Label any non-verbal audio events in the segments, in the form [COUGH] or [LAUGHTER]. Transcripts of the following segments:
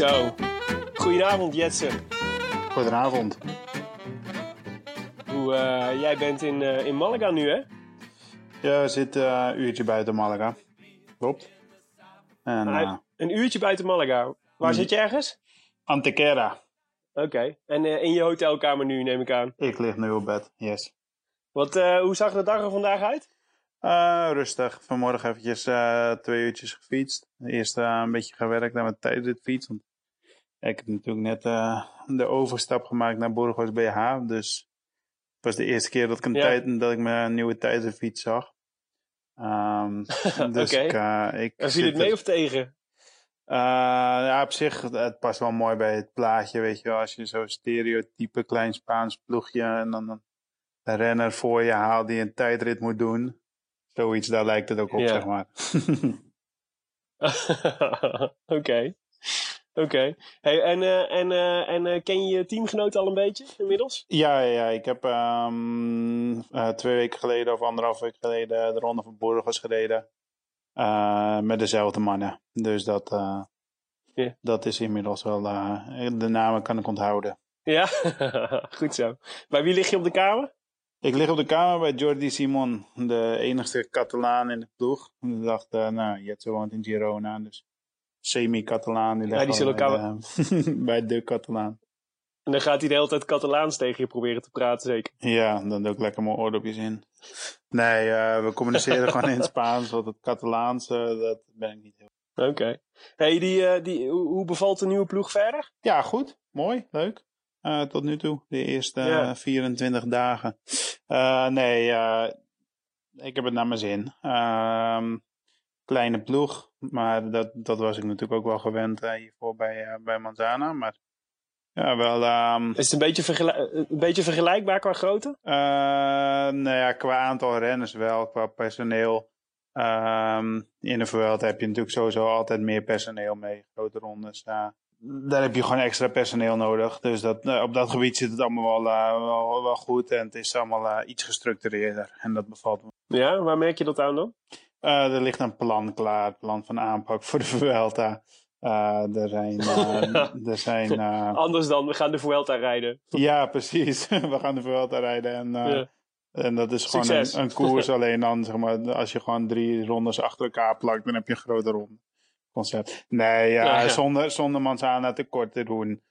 Zo. Goedenavond, Jetse. Goedenavond. Hoe, eh, jij bent in, eh, in Malaga nu, hè? Ja, we zitten eh, een uurtje buiten Malaga. Klopt. En Ah, eh Een uurtje buiten Malaga. Waar Mm. zit je ergens? Antequera. Oké. En eh, in je hotelkamer nu, neem ik aan. Ik lig nu op bed, yes. Wat, eh, hoe zag de dag er vandaag uit? Eh, rustig. Vanmorgen eventjes eh, twee uurtjes gefietst. Eerst eh, een beetje gewerkt aan mijn tijdritfiets. Want ik heb natuurlijk net eh, de overstap gemaakt naar Burgos BH. Dus het was de eerste keer dat ik, een Ja. tijd, dat ik mijn nieuwe tijdritfiets zag. Ehm, [LAUGHS] dus ik, eh, ik En viel het er- mee of tegen? Eh, ja, op zich, het- past wel mooi bij het plaatje, weet je wel. Als je zo'n stereotype klein Spaans ploegje en dan een renner voor je haalt die een tijdrit moet doen. Zoiets, daar lijkt het ook op, zeg maar. [LAUGHS] [LAUGHS] Oké. Oké. Hey, en eh, en, eh, en eh, ken je je teamgenoot al een beetje inmiddels? ja, ja, ik heb ehm, eh, twee weken geleden of anderhalf week geleden de Ronde van Burgos gereden. Met dezelfde mannen. Dus dat, dat is inmiddels wel, de namen kan ik onthouden. Ja? [LAUGHS] Goed zo. Bij wie lig je op de kamer? Ik lig op de kamer bij Jordi Simon, de enigste Catalaan in de ploeg. Ik dacht, nou, Jetse woont in Girona, dus semi-Catalaan. Die, Ja, ligt die zullen wel bij, de, [LAUGHS] bij de Catalaan. En dan gaat hij de hele tijd Catalaans tegen je proberen te praten, zeker? Ja, dan doe ik lekker mijn oordopjes in. Nee, eh, we communiceren [LAUGHS] gewoon in het Spaans, want het Catalaans, eh, dat ben ik niet heel... Oké. Hey, die, eh, die, hoe, bevalt de nieuwe ploeg verder? Ja, goed. Mooi. Leuk. Eh, tot nu toe. De eerste Ja. eh, 24 dagen. Eh, nee, eh, ik heb het naar mijn zin. Ehm, kleine ploeg. Maar dat, dat was ik natuurlijk ook wel gewend eh, hiervoor bij, eh, bij Manzana. Maar ja, wel... ehm, Is het een beetje, vergelijk- een beetje vergelijkbaar qua grootte? eh, nou ja, qua aantal renners wel, qua personeel. Ehm, in de Vuelta heb je natuurlijk sowieso altijd meer personeel mee, grote rondes. daar heb je gewoon extra personeel nodig. Dus dat, eh, op dat gebied zit het allemaal wel, eh, wel, wel goed en het is allemaal eh, iets gestructureerder. En dat bevalt me. Ja, waar merk je dat aan dan? Eh, er ligt een plan klaar, plan van aanpak voor de Vuelta. Eh, er zijn, [LAUGHS] eh, er zijn eh, Anders dan, we gaan de Vuelta rijden. Ja, precies. [LAUGHS] We gaan de Vuelta rijden en, Ja. en dat is gewoon een, een koers. [LAUGHS] alleen dan, zeg maar, als je gewoon drie rondes achter elkaar plakt, dan heb je een grote ronde. Concept. Nee, ja, Ja. Zonder, zonder Manzana tekort te doen.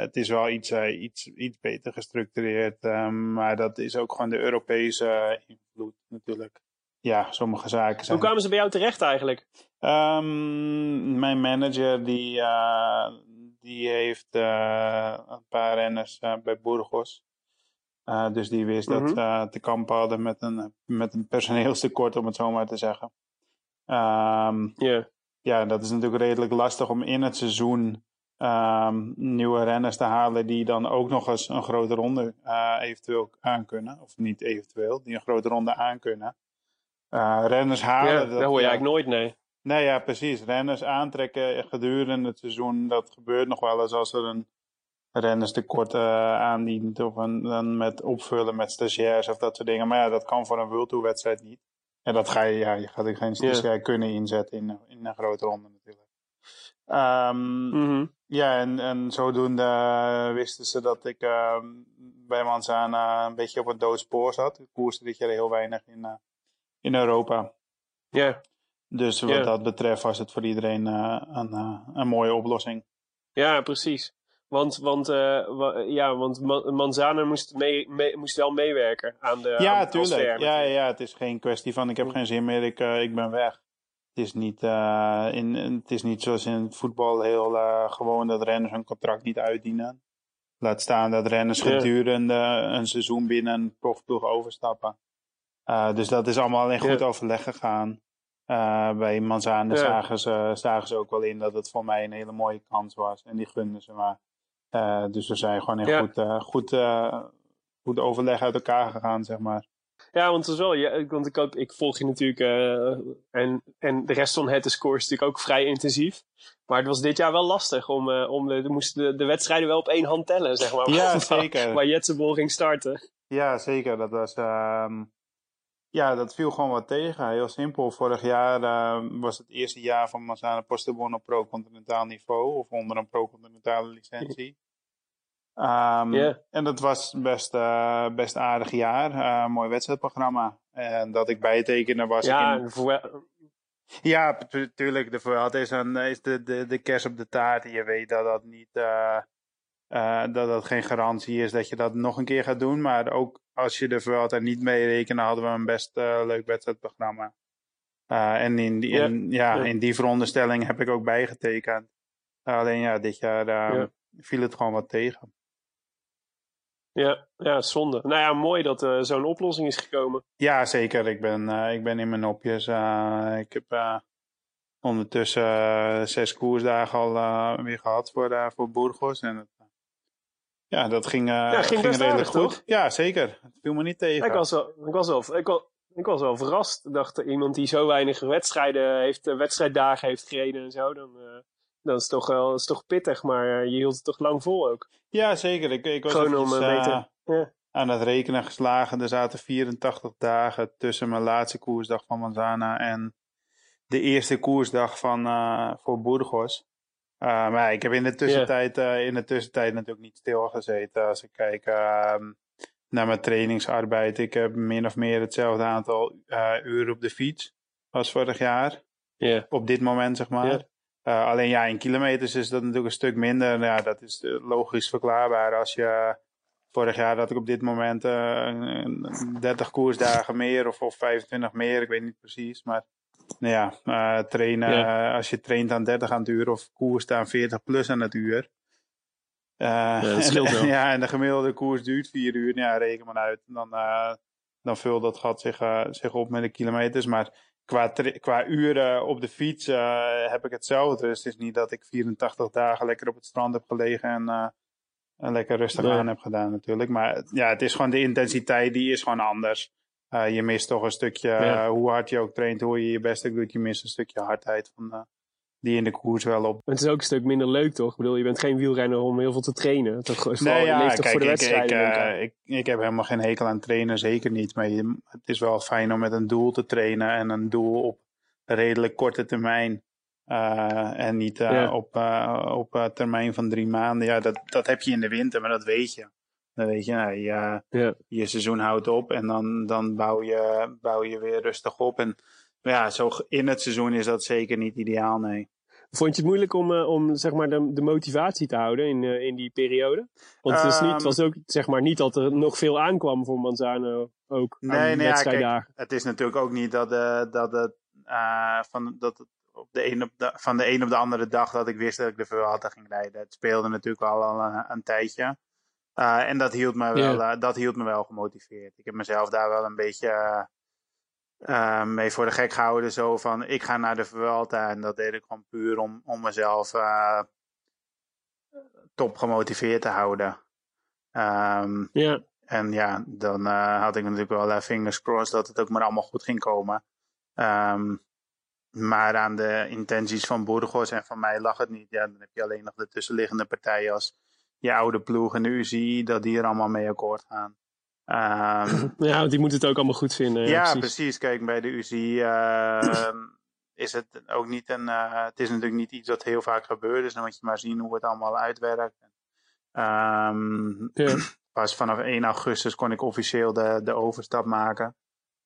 Het is wel iets, iets, iets beter gestructureerd. maar dat is ook gewoon de Europese invloed natuurlijk. Ja, sommige zaken Hoe zijn... kwamen ze bij jou terecht eigenlijk? Ehm, mijn manager die, eh, die heeft eh, een paar renners eh, bij Burgos. Dus die wist dat Mhm. ze eh, te kampen hadden met een, met een personeelstekort, om het zo maar te zeggen. Ehm, Ja. ja, dat is natuurlijk redelijk lastig om in het seizoen ehm, nieuwe renners te halen die dan ook nog eens een grote ronde eventueel aankunnen. Of niet eventueel, die een grote ronde aankunnen. Eh renners halen. ja, dat, dat hoor je eigenlijk nooit, nee. Nee, ja, precies. Renners aantrekken gedurende het seizoen, dat gebeurt nog wel eens als er een rennerstekort eh aandient. Of een, dan met opvullen met stagiairs of dat soort dingen. Maar ja, dat kan voor een World Tour wedstrijd niet. En dat ga je, ja, je gaat er geen ja. kunnen inzetten in, in een grote ronde natuurlijk. Um, Ja, en, en zodoende wisten ze dat ik uh, bij Manzana een beetje op een doodspoor zat. Ik koerste dit jaar heel weinig in, uh, in Europa. Ja. Dus wat dat betreft was het voor iedereen uh, een, een mooie oplossing. Ja, precies. Want, want, uh, ja, want Manzana moest, mee, mee, moest wel meewerken aan de Ja, aan tuurlijk. Ja, ja, het is geen kwestie van ik heb geen zin meer, ik, ik ben weg. Het is, niet, in, het is niet zoals in het voetbal heel gewoon dat renners hun contract niet uitdienen. Laat staan dat renners gedurende een seizoen binnen een profploeg overstappen. Dus dat is allemaal in goed overleg gegaan. bij Manzana zagen, ze, zagen ze ook wel in dat het voor mij een hele mooie kans was. En die gunden ze maar. Uh, dus we zijn gewoon in goed, goed, goed overleg uit elkaar gegaan, zeg maar. Ja, want het is wel, ja, want ik, ook, ik volg je natuurlijk en, en de rest van het score is natuurlijk ook vrij intensief. Maar het was dit jaar wel lastig om, om de, moesten de, de, wedstrijden wel op één hand tellen, zeg maar. Ja, [LAUGHS] zeker. Waar Jetsebol ging starten. Ja, zeker. Dat was, ehm, ja, dat viel gewoon wat tegen. Heel simpel. Vorig jaar was het eerste jaar van Massana Postebon op pro-continentaal niveau. Of onder een pro-continentale licentie. Um, En dat was best, uh, best aardig jaar. Uh, mooi wedstrijdprogramma. En dat ik bijtekende was ja, in... Ja, natuurlijk. De Vuelta is, een, is de, de, de kers op de taart. En je weet dat dat niet... Uh, dat dat geen garantie is dat je dat nog een keer gaat doen. Maar ook als je de Vuelta niet mee rekenen, hadden we een best leuk wedstrijdprogramma. en in die, in, ja, ja, in die veronderstelling heb ik ook bijgetekend. alleen ja, dit jaar ja. viel het gewoon wat tegen. Ja, ja, zonde. Nou ja, mooi dat uh, zo'n oplossing is gekomen. Ja, zeker. Ik ben, uh, ik ben in mijn nopjes. Uh, ik heb ondertussen zes koersdagen al weer gehad voor, voor Burgos. En het, ja, dat ging, ja, ging, ging redelijk goed. Toch? Ja, zeker. Het viel me niet tegen. Ik was wel, ik was wel, ik was, ik was wel verrast. Ik dacht, iemand die zo weinig wedstrijden heeft, wedstrijddagen heeft gereden en zo, dan dat is toch wel is toch pittig, maar je hield het toch lang vol ook. Ja, zeker. Ik, ik was Gewoon om uh, ja. aan het rekenen geslagen. Er zaten 84 dagen tussen mijn laatste koersdag van Manzana en de eerste koersdag van, uh, voor Burgos. Uh, maar ik heb in de tussentijd, yeah. in de tussentijd natuurlijk niet stilgezeten. Als ik kijk ehm, naar mijn trainingsarbeid. Ik heb min of meer hetzelfde aantal uren op de fiets als vorig jaar. Yeah. Op dit moment, zeg maar. Alleen ja, in kilometers is dat natuurlijk een stuk minder. Ja, dat is eh, logisch verklaarbaar. Als je vorig jaar dat ik op dit moment uh, eh, 30 koersdagen meer of, of 25 meer, ik weet niet precies. Maar nou ja, uh, trainen, ja. als je traint aan 30 aan het uur of koerst aan 40 plus aan het uur. ja, dat [LAUGHS] scheelt wel. ja, en de gemiddelde koers duurt 4 uur. Ja, reken maar uit. Dan, dan vult dat gat zich, zich op met de kilometers. Maar qua, qua uren op de fiets uh, heb ik hetzelfde. Dus het is niet dat ik 84 dagen lekker op het strand heb gelegen en, uh, en lekker rustig nee. aan heb gedaan natuurlijk. Maar ja, het is gewoon de intensiteit die is gewoon anders. Uh, je mist toch een stukje, ja. hoe hard je ook traint, hoe je je best ook doet, je mist een stukje hardheid van, die in de koers wel op. Het is ook een stuk minder leuk, toch? Ik bedoel, je bent geen wielrenner om heel veel te trainen. Toch, nee, ja, kijk, voor de. Ik, uh, ik, ik, heb helemaal geen hekel aan trainen, zeker niet. Maar je, het is wel fijn om met een doel te trainen en een doel op redelijk korte termijn. En niet ja. op, op termijn van drie maanden. Ja, dat, dat heb je in de winter, maar dat weet je. Dan weet je, nou, je, ja. je seizoen houdt op en dan, dan bouw, je, bouw je weer rustig op. En ja, zo in het seizoen is dat zeker niet ideaal, nee. Vond je het moeilijk om, uh, om zeg maar de, de motivatie te houden in, uh, in die periode? Want het, is niet, het was ook zeg maar niet dat er nog veel aankwam voor Manzano ook nee, aan nee, ja, kijk, het is natuurlijk ook niet dat, uh, dat het van, dat het op de een op de, van de een op de andere dag dat ik wist dat ik de Vuelta ging rijden. Het speelde natuurlijk al, al een, een tijdje. En dat hield, me wel, yeah. dat hield me wel gemotiveerd. Ik heb mezelf daar wel een beetje uh, mee voor de gek gehouden. Zo van, ik ga naar de Vuelta. En dat deed ik gewoon puur om, om mezelf top gemotiveerd te houden. Um, ja. En ja, dan had ik natuurlijk wel fingers crossed dat het ook maar allemaal goed ging komen. Um, maar aan de intenties van Burgos en van mij lag het niet. Ja, dan heb je alleen nog de tussenliggende partijen als je oude ploeg en de UCI, dat die er allemaal mee akkoord gaan. Ehm, [LAUGHS] Ja, want die moet het ook allemaal goed vinden. ja, precies. precies. Kijk, bij de UCI ehm, [CLEARS THROAT] is het ook niet een. eh, het is natuurlijk niet iets wat heel vaak gebeurt. Dus dan moet je maar zien hoe het allemaal uitwerkt. Ehm, Ja. [CLEARS THROAT] pas vanaf 1 augustus kon ik officieel de, de overstap maken.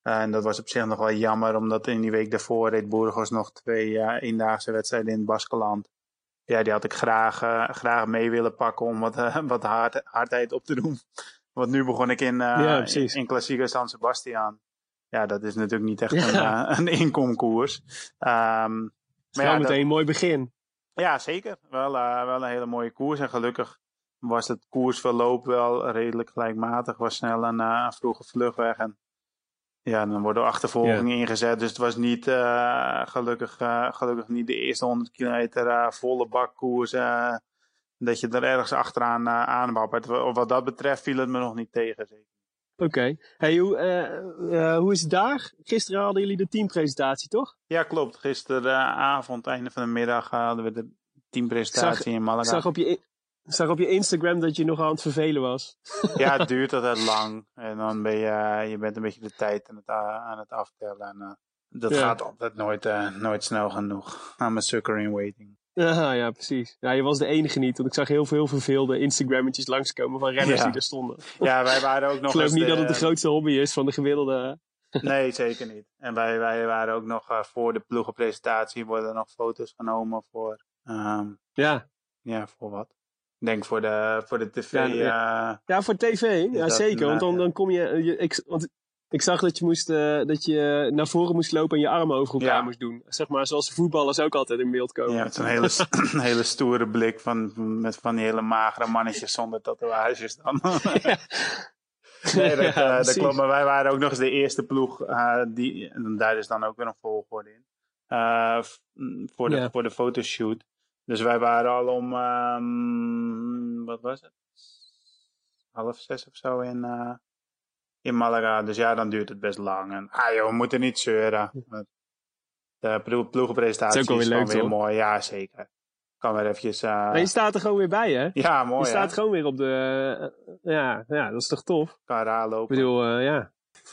Eh, en dat was op zich nog wel jammer, omdat in die week daarvoor reed Burgos nog twee eh, eendaagse wedstrijden in het Baskeland. Ja, die had ik graag, eh, graag mee willen pakken om wat, eh, [LAUGHS] wat hard, hardheid op te doen. Want nu begon ik in, eh Ja, in, precies. in Klassieker San Sebastian. Ja, dat is natuurlijk niet echt Ja. een, [LAUGHS] een inkomkoers. Is maar ja, meteen een mooi begin. ja, zeker. Wel, wel een hele mooie koers. En gelukkig was het koersverloop wel redelijk gelijkmatig. Was snel een, een vroege vlucht weg. En ja, dan worden achtervolgingen ingezet. Dus het was niet, eh, gelukkig, eh, gelukkig niet de eerste 100 kilometer eh, volle bak koers. eh, dat je er ergens achteraan uh, aanwappert. Wat dat betreft viel het me nog niet tegen. Zeker. Oké. Hey, hoe, hoe is het daar? Gisteren hadden jullie de teampresentatie, toch? Ja, klopt. Gisteravond, einde van de middag, hadden we de teampresentatie in Ik Malaga. zag op je, ik zag op je Instagram dat je nog aan het vervelen was. Ja, het [LAUGHS] duurt altijd lang. En dan ben je, je bent een beetje de tijd aan het, a- aan het aftellen. En, eh, dat Ja. gaat altijd nooit, eh, nooit snel genoeg. I'm a sucker in waiting. Ja, ja, precies. Ja, je was de enige niet, want ik zag heel veel heel verveelde Instagrammetjes langskomen van renners Ja. die er stonden. [LAUGHS] Ja, wij waren ook nog Ik geloof niet de- dat het de grootste hobby is van de gemiddelde. [LAUGHS] Nee, zeker niet. En wij, wij waren ook nog eh, voor de ploegenpresentatie worden er nog foto's genomen voor, ehm, Ja, ja, voor wat? Ik denk voor de, voor de tv. Ja, eh, ja voor tv. Ja, zeker. Want dan, dan kom je. je ik, want ik zag dat je, moest, eh, dat je naar voren moest lopen en je armen over elkaar Ja. moest doen. Zeg maar zoals de voetballers ook altijd in beeld komen. Ja, met zo'n hele, [LAUGHS] een [CLEARS THROAT] hele stoere blik van, met van die hele magere mannetjes zonder tatoeages dan. [LAUGHS] nee, dat, Ja, eh, dat klopt. Maar wij waren ook nog eens de eerste ploeg. eh, die, en daar is dan ook weer een volgorde in. eh, voor, de, voor de fotoshoot. Dus wij waren al om, ehm, wat was het? Half zes of zo in, eh, in Malaga. Dus ja, dan duurt het best lang. En, ah joh, we moeten niet zeuren. De plo- ploegenpresentatie is ook is, weer leuk, mooi. Ja, zeker. Kan weer eventjes... eh, Maar je staat er gewoon weer bij, hè? ja, mooi je staat hè? gewoon weer op de. eh, ja, ja, dat is toch tof? Kan raar Ik lopen. bedoel, eh, ja.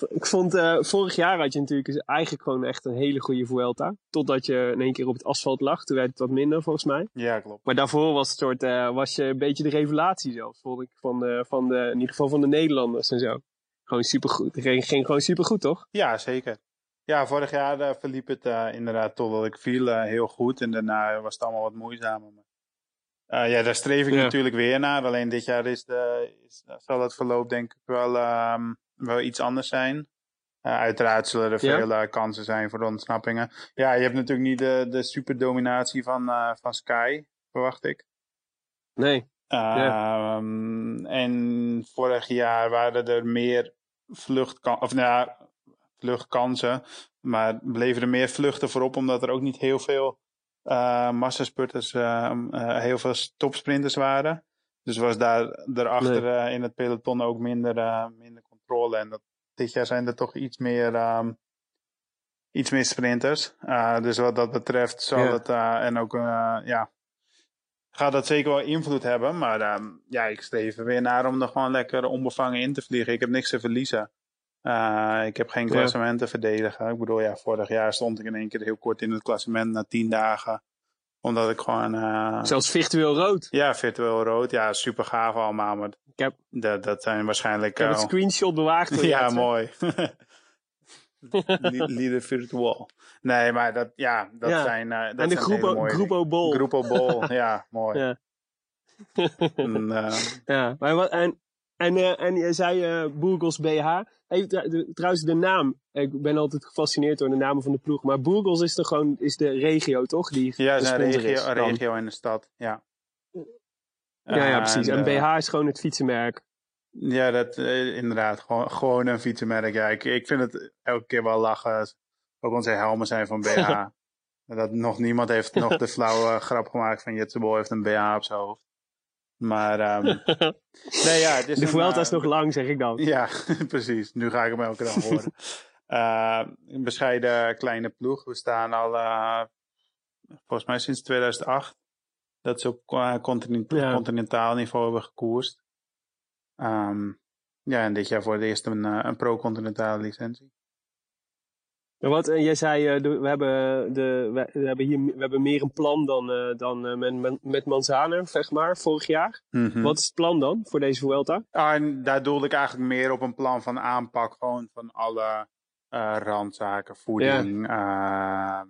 Ik vond, eh, vorig jaar had je natuurlijk eigenlijk gewoon echt een hele goede Vuelta. Totdat je in één keer op het asfalt lag. Toen werd het wat minder, volgens mij. Ja, klopt. Maar daarvoor was, het soort, eh, was je een beetje de revelatie zelfs, vond ik. Van de, van de, in ieder geval van de Nederlanders en zo. Gewoon supergoed. Het ging, ging gewoon supergoed, toch? Ja, zeker. Ja, vorig jaar eh, verliep het inderdaad totdat ik viel heel goed. En daarna was het allemaal wat moeizamer. Ja, daar streef ik Ja. natuurlijk weer naar. Alleen dit jaar is de, is, zal het verloop denk ik wel, ehm, wel iets anders zijn. Eh, uiteraard zullen er Ja? veel kansen zijn voor de ontsnappingen. Ja, je hebt natuurlijk niet de, de superdominatie van, eh, van Sky, verwacht ik. Nee. Ehm, En vorig jaar waren er meer vluchtkansen, of nou ja, vluchtkansen, maar bleven er meer vluchten voorop, omdat er ook niet heel veel eh massaspurters, eh, heel veel topsprinters waren. Dus was daar daarachter in het peloton ook minder, minder En dat, dit jaar zijn er toch iets meer, ehm, iets meer sprinters. Eh, dus wat dat betreft zal Ja. het, eh, en ook, eh, ja, gaat dat zeker wel invloed hebben. Maar ehm, ja, ik streef er weer naar om er gewoon lekker onbevangen in te vliegen. Ik heb niks te verliezen. Ik heb geen klassement te verdedigen. Ik bedoel, ja, vorig jaar stond ik in één keer heel kort in het klassement na tien dagen. Omdat ik gewoon... eh, Zelfs virtueel rood. ja, virtueel rood. Ja, super gaaf allemaal. Maar Ik heb, dat, dat zijn waarschijnlijk... ik heb het eh, screenshot [LAUGHS] je, ja, mooi. [LAUGHS] Lieder virtual. Nee, maar dat, ja, dat Ja. zijn... eh, dat En de zijn Groepo, mooie Groepo Bol. Groepo Bol, [LAUGHS] ja, mooi. Ja. En, Ja, maar wat, en, en, eh, en je zei eh Burgos BH. Hey, tr- de- trouwens, de naam. Ik ben altijd gefascineerd door de namen van de ploeg. Maar Burgos is toch gewoon is de regio, toch? Die ja, de regio, is regio in de stad, ja. Ja, ja, precies. En eh, BH is gewoon het fietsenmerk. Ja, dat, eh, inderdaad. Gewoon, gewoon een fietsenmerk. Ja, ik, ik vind het elke keer wel lachen. Ook onze helmen zijn van BH. [LAUGHS] dat nog niemand heeft nog de [LAUGHS] flauwe grap gemaakt van Jetsebol heeft een BH op zijn hoofd. Maar, ehm, [LAUGHS] nee ja, het is De Vuelta eh, is nog lang, zeg ik dan. [LAUGHS] Ja, [LAUGHS] precies. Nu ga ik hem elke dag horen. Eh, een bescheiden kleine ploeg. We staan al, eh, volgens mij sinds 2008, dat ze op eh, continent- Ja. continentaal niveau hebben gekoerst. Ehm, ja, en dit jaar voor het eerst een, eh, een pro-continentale licentie. En wat, en jij zei, eh, we, hebben de, we, hebben hier we hebben meer een plan dan, eh, dan eh, met, met, Manzana, zeg maar, vorig jaar. Mhm. Wat is het plan dan voor deze Vuelta? Ah, en daar doelde ik eigenlijk meer op een plan van aanpak, gewoon van alle eh, randzaken, voeding. ehm,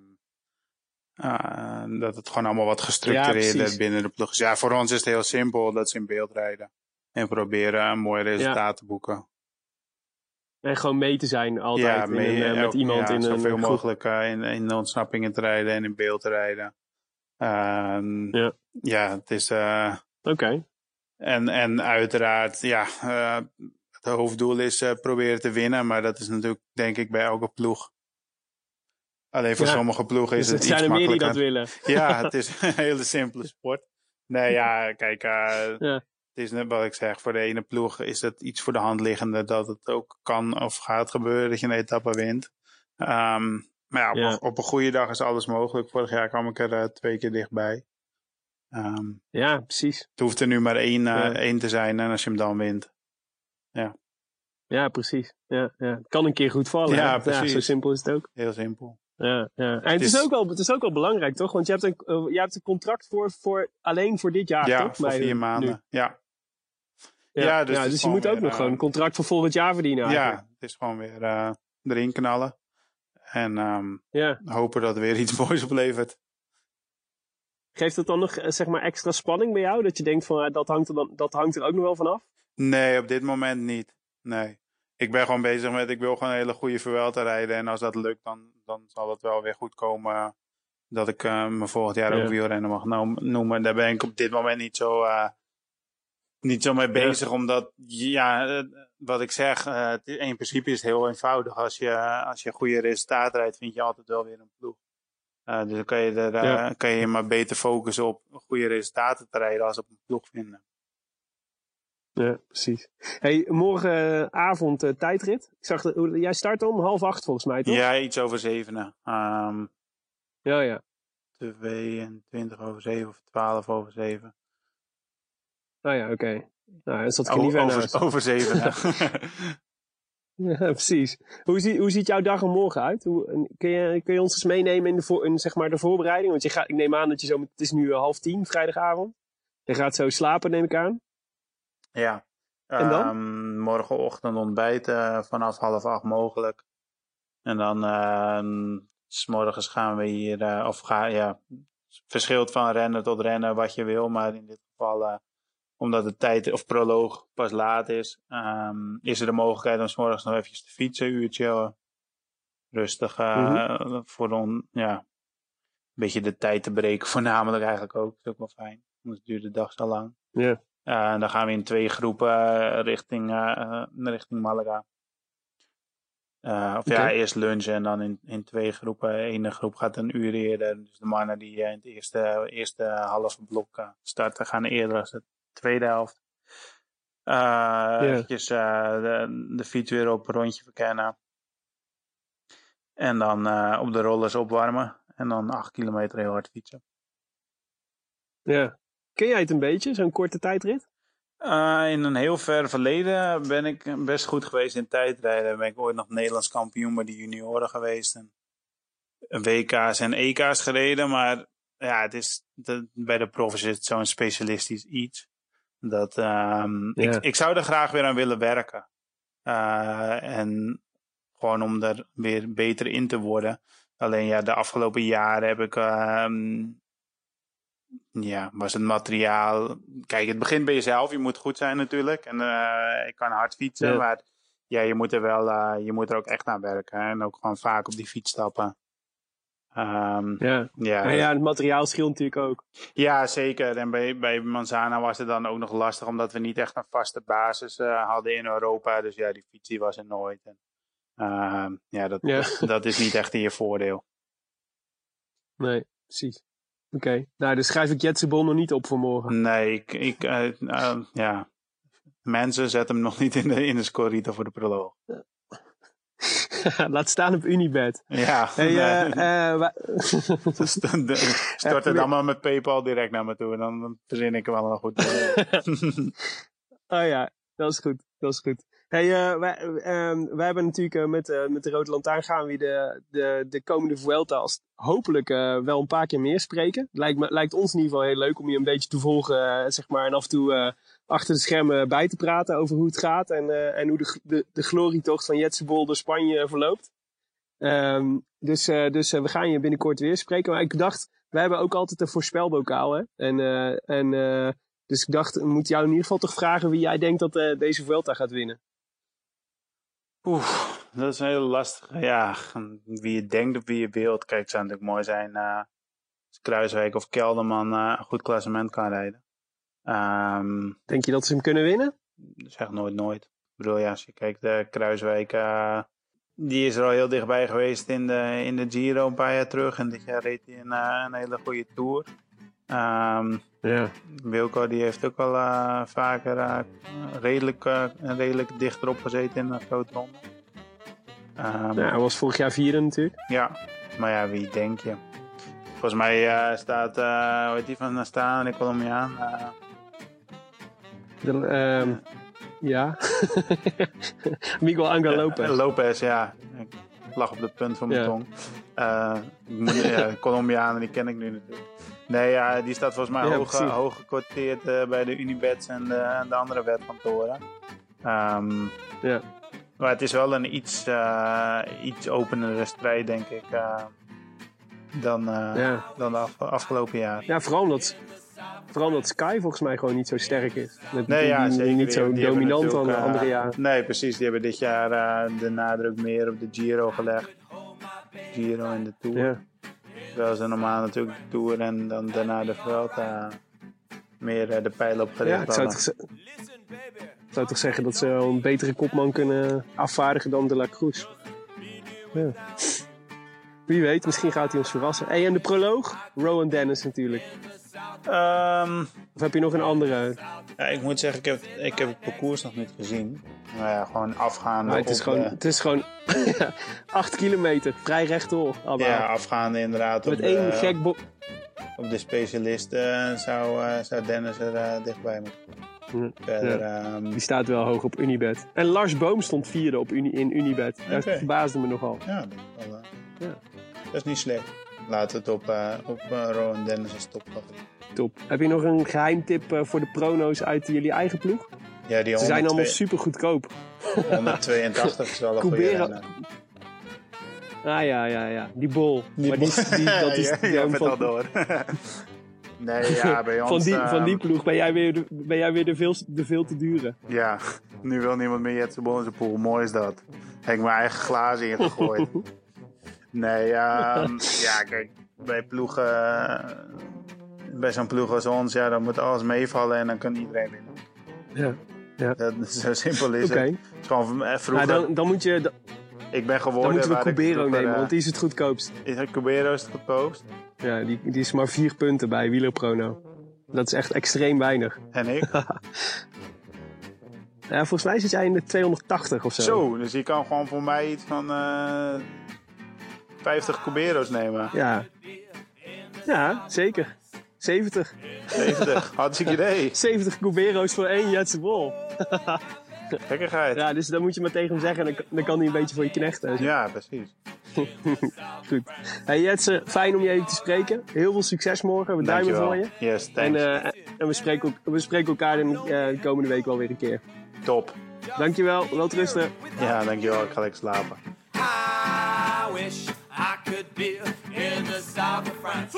eh, dat het gewoon allemaal wat gestructureerder binnen de ploeg is. Ja, voor ons is het heel simpel dat ze in beeld rijden. En proberen een mooi resultaat te boeken. En gewoon mee te zijn altijd in mee- een, eh, met iemand ja, in zoveel een groep. mogelijk eh, in, in de ontsnappingen te rijden en in beeld te rijden. Ehm, Ja. ja, het is. eh, Oké, en, en uiteraard, ja, het hoofddoel is proberen te winnen. Maar dat is natuurlijk, denk ik, bij elke ploeg. Alleen voor Ja. sommige ploegen is dus het er zijn iets er meer die dat makkelijker. willen. Ja, [LAUGHS] het is een hele simpele sport. Nee, ja, kijk, Ja. Is net wat ik zeg. Voor de ene ploeg is het iets voor de hand liggende dat het ook kan of gaat gebeuren dat je een etappe wint. Ehm, maar ja op, Ja. Een, op een goede dag is alles mogelijk. Vorig jaar kwam ik er eh, twee keer dichtbij. Ehm, Ja, precies. het hoeft er nu maar één, eh, Ja. één te zijn en als je hem dan wint. Ja, precies. Ja, ja. Het kan een keer goed vallen. Ja, hè? precies. zo simpel is het ook. Heel simpel. Ja, ja. En het, is- is ook wel, het is ook wel belangrijk, toch? Want je hebt een, eh, je hebt een contract voor, voor alleen voor dit jaar, ja, toch? voor vier maanden. Ja, Ja, Ja, ja, dus dus, het je moet ook weer, nog gewoon eh, een contract voor volgend jaar verdienen eigenlijk. ja, het is gewoon weer eh, erin knallen. En ehm, Ja. hopen dat er weer iets [LAUGHS] moois oplevert. Geeft het dan nog eh, zeg maar extra spanning bij jou? Dat je denkt van eh, dat, hangt er dan, dat hangt er ook nog wel vanaf? Nee, op dit moment niet. Nee. Ik ben gewoon bezig met, ik wil gewoon een hele goede Vuelta rijden. En als dat lukt, dan, dan zal het wel weer goed komen. Dat ik eh, me volgend jaar Ja. ook wielrennen mag nou, noemen. Daar ben ik op dit moment niet zo, eh, niet zo mee bezig. Omdat, ja, eh, wat ik zeg, het is- in principe is het heel eenvoudig. Als je, als je goede resultaat rijdt, vind je altijd wel weer een ploeg. Eh, dus dan kan je, er, Ja. kan je maar beter focussen op goede resultaten te rijden als op een ploeg vinden. Ja, precies. Hey, morgenavond tijdrit. Ik zag dat, jij start om half acht volgens mij, toch? Ja, iets over zevenen. Ehm ja. ja. 22 over 7 of 12 over 7. Nou ja, oké. Nou, dat zat ik er niet O- ver naast. over, over 7. [LAUGHS] Ja, precies. Hoe, zie, hoe ziet jouw dag er morgen uit? Hoe, kun, je, kun je ons eens meenemen in, de, voor, in zeg maar de voorbereiding? Want je gaat, ik neem aan dat je zo... Het is nu eh, half tien, vrijdagavond. Je gaat zo slapen, neem ik aan. ja. En dan? Ehm, morgenochtend ontbijten vanaf half acht mogelijk. En dan ehm, s morgens gaan we hier, eh, of ga, ja, verschilt van rennen tot rennen wat je wil. Maar in dit geval, eh, omdat de tijd of proloog pas laat is, ehm, is er de mogelijkheid om s morgens nog eventjes te fietsen, een uurtje. rustig eh, voor on, ja, een beetje de tijd te breken, [LAUGHS] voornamelijk eigenlijk ook. Dat is ook wel fijn, anders duurt de dag zo lang. Ja. Eh, en dan gaan we in twee groepen eh, richting, richting Malaga. Eh, of ja, eerst lunchen en dan in, in twee groepen. De ene groep gaat een uur eerder. Dus de mannen die in het eerste, eerste halve blok starten, gaan eerder als de tweede helft. Eh Eventjes eh, de, de fiets weer op een rondje verkennen. En dan eh, op de rollers opwarmen. En dan acht kilometer heel hard fietsen. ja. Ken jij het een beetje, zo'n korte tijdrit? In een heel ver verleden ben ik best goed geweest in tijdrijden. Ben ik ooit nog Nederlands kampioen bij de junioren geweest. En WK's en EK's gereden. Maar ja, het is, de, bij de profs is het zo'n specialistisch iets. Dat, ehm, ik, ik zou er graag weer aan willen werken. Eh, en gewoon om er weer beter in te worden. Alleen ja, de afgelopen jaren heb ik ehm, ja, was het materiaal. Kijk, het begint bij jezelf. Je moet goed zijn natuurlijk. En eh, ik kan hard fietsen, maar ja, je moet er wel, eh, je moet er ook echt aan werken. hè. En ook gewoon vaak op die fiets stappen. Ehm, Ja. ja, Ja, ja, het materiaal scheelt natuurlijk ook. ja, zeker. En bij, bij Manzana was het dan ook nog lastig, omdat we niet echt een vaste basis eh, hadden in Europa. Dus ja, die fiets was er nooit. En, ehm, ja, dat, Ja. Dat, [LAUGHS] dat is niet echt in je voordeel. Nee, precies. Oké. Nou, dus schrijf ik Jetsebon nog niet op voor morgen. Nee, ik, ik eh, eh, ja. Mensen zetten hem nog niet in de, in de scorita voor de proloog. [LAUGHS] Laat staan op Unibed. Ja, nee. eh, eh, [LAUGHS] Dus stort het allemaal met PayPal direct naar me toe. En dan verzin ik wel een goed. [LAUGHS] oh ja, dat is goed. Dat is goed. Hey, eh, wij, ehm, wij hebben natuurlijk met, met de Rode Lantaarn gaan we de, de, de komende Vuelta als hopelijk wel een paar keer meer spreken. Lijkt, me, lijkt ons in ieder geval heel leuk om je een beetje te volgen, zeg maar, en af en toe achter de schermen bij te praten over hoe het gaat en, eh, en hoe de, de, de glorietocht van Jetse Bol door Spanje verloopt. Ehm, dus eh, dus eh, we gaan je binnenkort weer spreken. Maar ik dacht, wij hebben ook altijd een voorspelbokaal, hè? En, en, dus ik dacht, we moeten jou in ieder geval toch vragen wie jij denkt dat deze Vuelta gaat winnen. Oeh, dat is een heel lastig. Ja, wie je denkt of wie je wilt. Kijk, het zou natuurlijk mooi zijn als Kruiswijk of Kelderman een goed klassement kan rijden. Ehm, Denk je dat ze hem kunnen winnen? zeg nooit nooit. Ik bedoel, ja, als je kijkt, de Kruiswijk, eh, die is er al heel dichtbij geweest in de, in de Giro een paar jaar terug. En dit jaar reed hij een, eh, een hele goede Tour. Ehm, Ja. Wilco die heeft ook al eh, vaker eh, redelijk, eh, redelijk dichterop gezeten in een grote ronde. Ehm, Nou, hij was vorig jaar vierde natuurlijk. ja, maar ja, wie denk je? Volgens mij eh, staat, eh hoe heet die van staan, de Colombiaan? Eh, De, ehm, ja. [LAUGHS] Miguel Angel Lopez. Lopez, ja. Ik lag op de punt van mijn Ja. tong. De [LAUGHS] Colombianen, die ken ik nu natuurlijk. Nee, ja, die staat volgens mij Ja, hoog, hoog eh, bij de Unibets en de, en de andere wetkantoren. Ehm, Ja. maar het is wel een iets, eh, iets openere strijd, denk ik, dan, Ja. dan de af- afgelopen jaar. ja, vooral omdat, vooral omdat Sky volgens mij gewoon niet zo sterk is. Nee, ja, die- zeker. Niet zo die dominant dan de natuurlijk, andere eh, jaren. Nee, precies. Die hebben dit jaar eh, de nadruk meer op de Giro gelegd. Giro en de Tour. Ja. Terwijl ze normaal natuurlijk de Tour en dan daarna de Vuelta meer eh, de pijlen op gericht ja, ik zou, hadden. toch, ze- ik zou toch zeggen dat ze wel een betere kopman kunnen afvaardigen dan De La Cruz. Ja. Wie weet, misschien gaat hij ons verrassen. Hey, en de proloog? Rowan Dennis natuurlijk. Ehm, Of heb je nog een andere? ja, ik moet zeggen, ik heb, ik heb het parcours nog niet gezien. Maar ja, gewoon afgaande Maar het is op gewoon, de- het is gewoon [LAUGHS] 8 kilometer, vrij rechtdoor. allemaal. ja, afgaande inderdaad op Met één de, gek bo- op de specialist eh, zou, eh, zou Dennis er eh, dichtbij moeten. Ja. Verder, ehm, Die staat wel hoog op Unibet. En Lars Boom stond vierde op Uni in Unibet. Dat verbaasde me nogal. Ja, dat wel, eh, Ja. dat is niet slecht. Laten we het op, eh op eh, Rowan Dennis topfavoriet. Top. Heb je nog een geheimtip eh, voor de prono's uit jullie eigen ploeg? Ja, die Ze zijn allemaal 102 super goedkoop. 182 is wel een goede. Ah ja, ja, ja. Die bol. Die maar die, die, dat is [LAUGHS] ja, van, vertel door. [LAUGHS] nee, ja, bij ons... van, die, ehm, van die ploeg ben jij weer de, ben jij weer de, veel, de veel te dure. Ja, nu wil niemand meer Jetse Bol in zijn pool. Mooi is dat. Heb ik mijn eigen glazen ingegooid. [LAUGHS] nee, ehm, ja, kijk, bij ploegen... Bij zo'n ploeg als ons, ja, dan moet alles meevallen en dan kan iedereen winnen. Ja. Dat, zo simpel is het. Het is gewoon eh, Nou, vroeger, dan, dan, moet je, dan, ik ben geworden dan moeten we Cubero nemen, eh, want die is het goedkoopst. Is het Cubero is het goedkoopst? Ja, die, die is maar vier punten bij Wielerprono. Dat is echt extreem weinig. En ik? [LAUGHS] Ja, volgens mij zit jij in de 280 of zo. Zo, dus je kan gewoon voor mij iets van eh 50 Cubero's nemen. Ja. Ja, zeker. 70. 70, hartstikke idee. [LAUGHS] 70 Cubero's voor één Jetse Bol. [LAUGHS] Gekkigheid. Ja, Ja, dus dan moet je maar tegen hem zeggen en dan, dan kan hij een beetje voor je knechten. precies. [LAUGHS] Goed. Hey Jetse, fijn om je even te spreken. Heel veel succes morgen. We duimen voor je. Yes, En, thanks. eh, en we, spreken, ook- we spreken elkaar de, eh, de komende week wel weer een keer. Top. Dankjewel, wel rusten. Ja, dankjewel. Ik ga lekker slapen. I wish I could be in the south of France.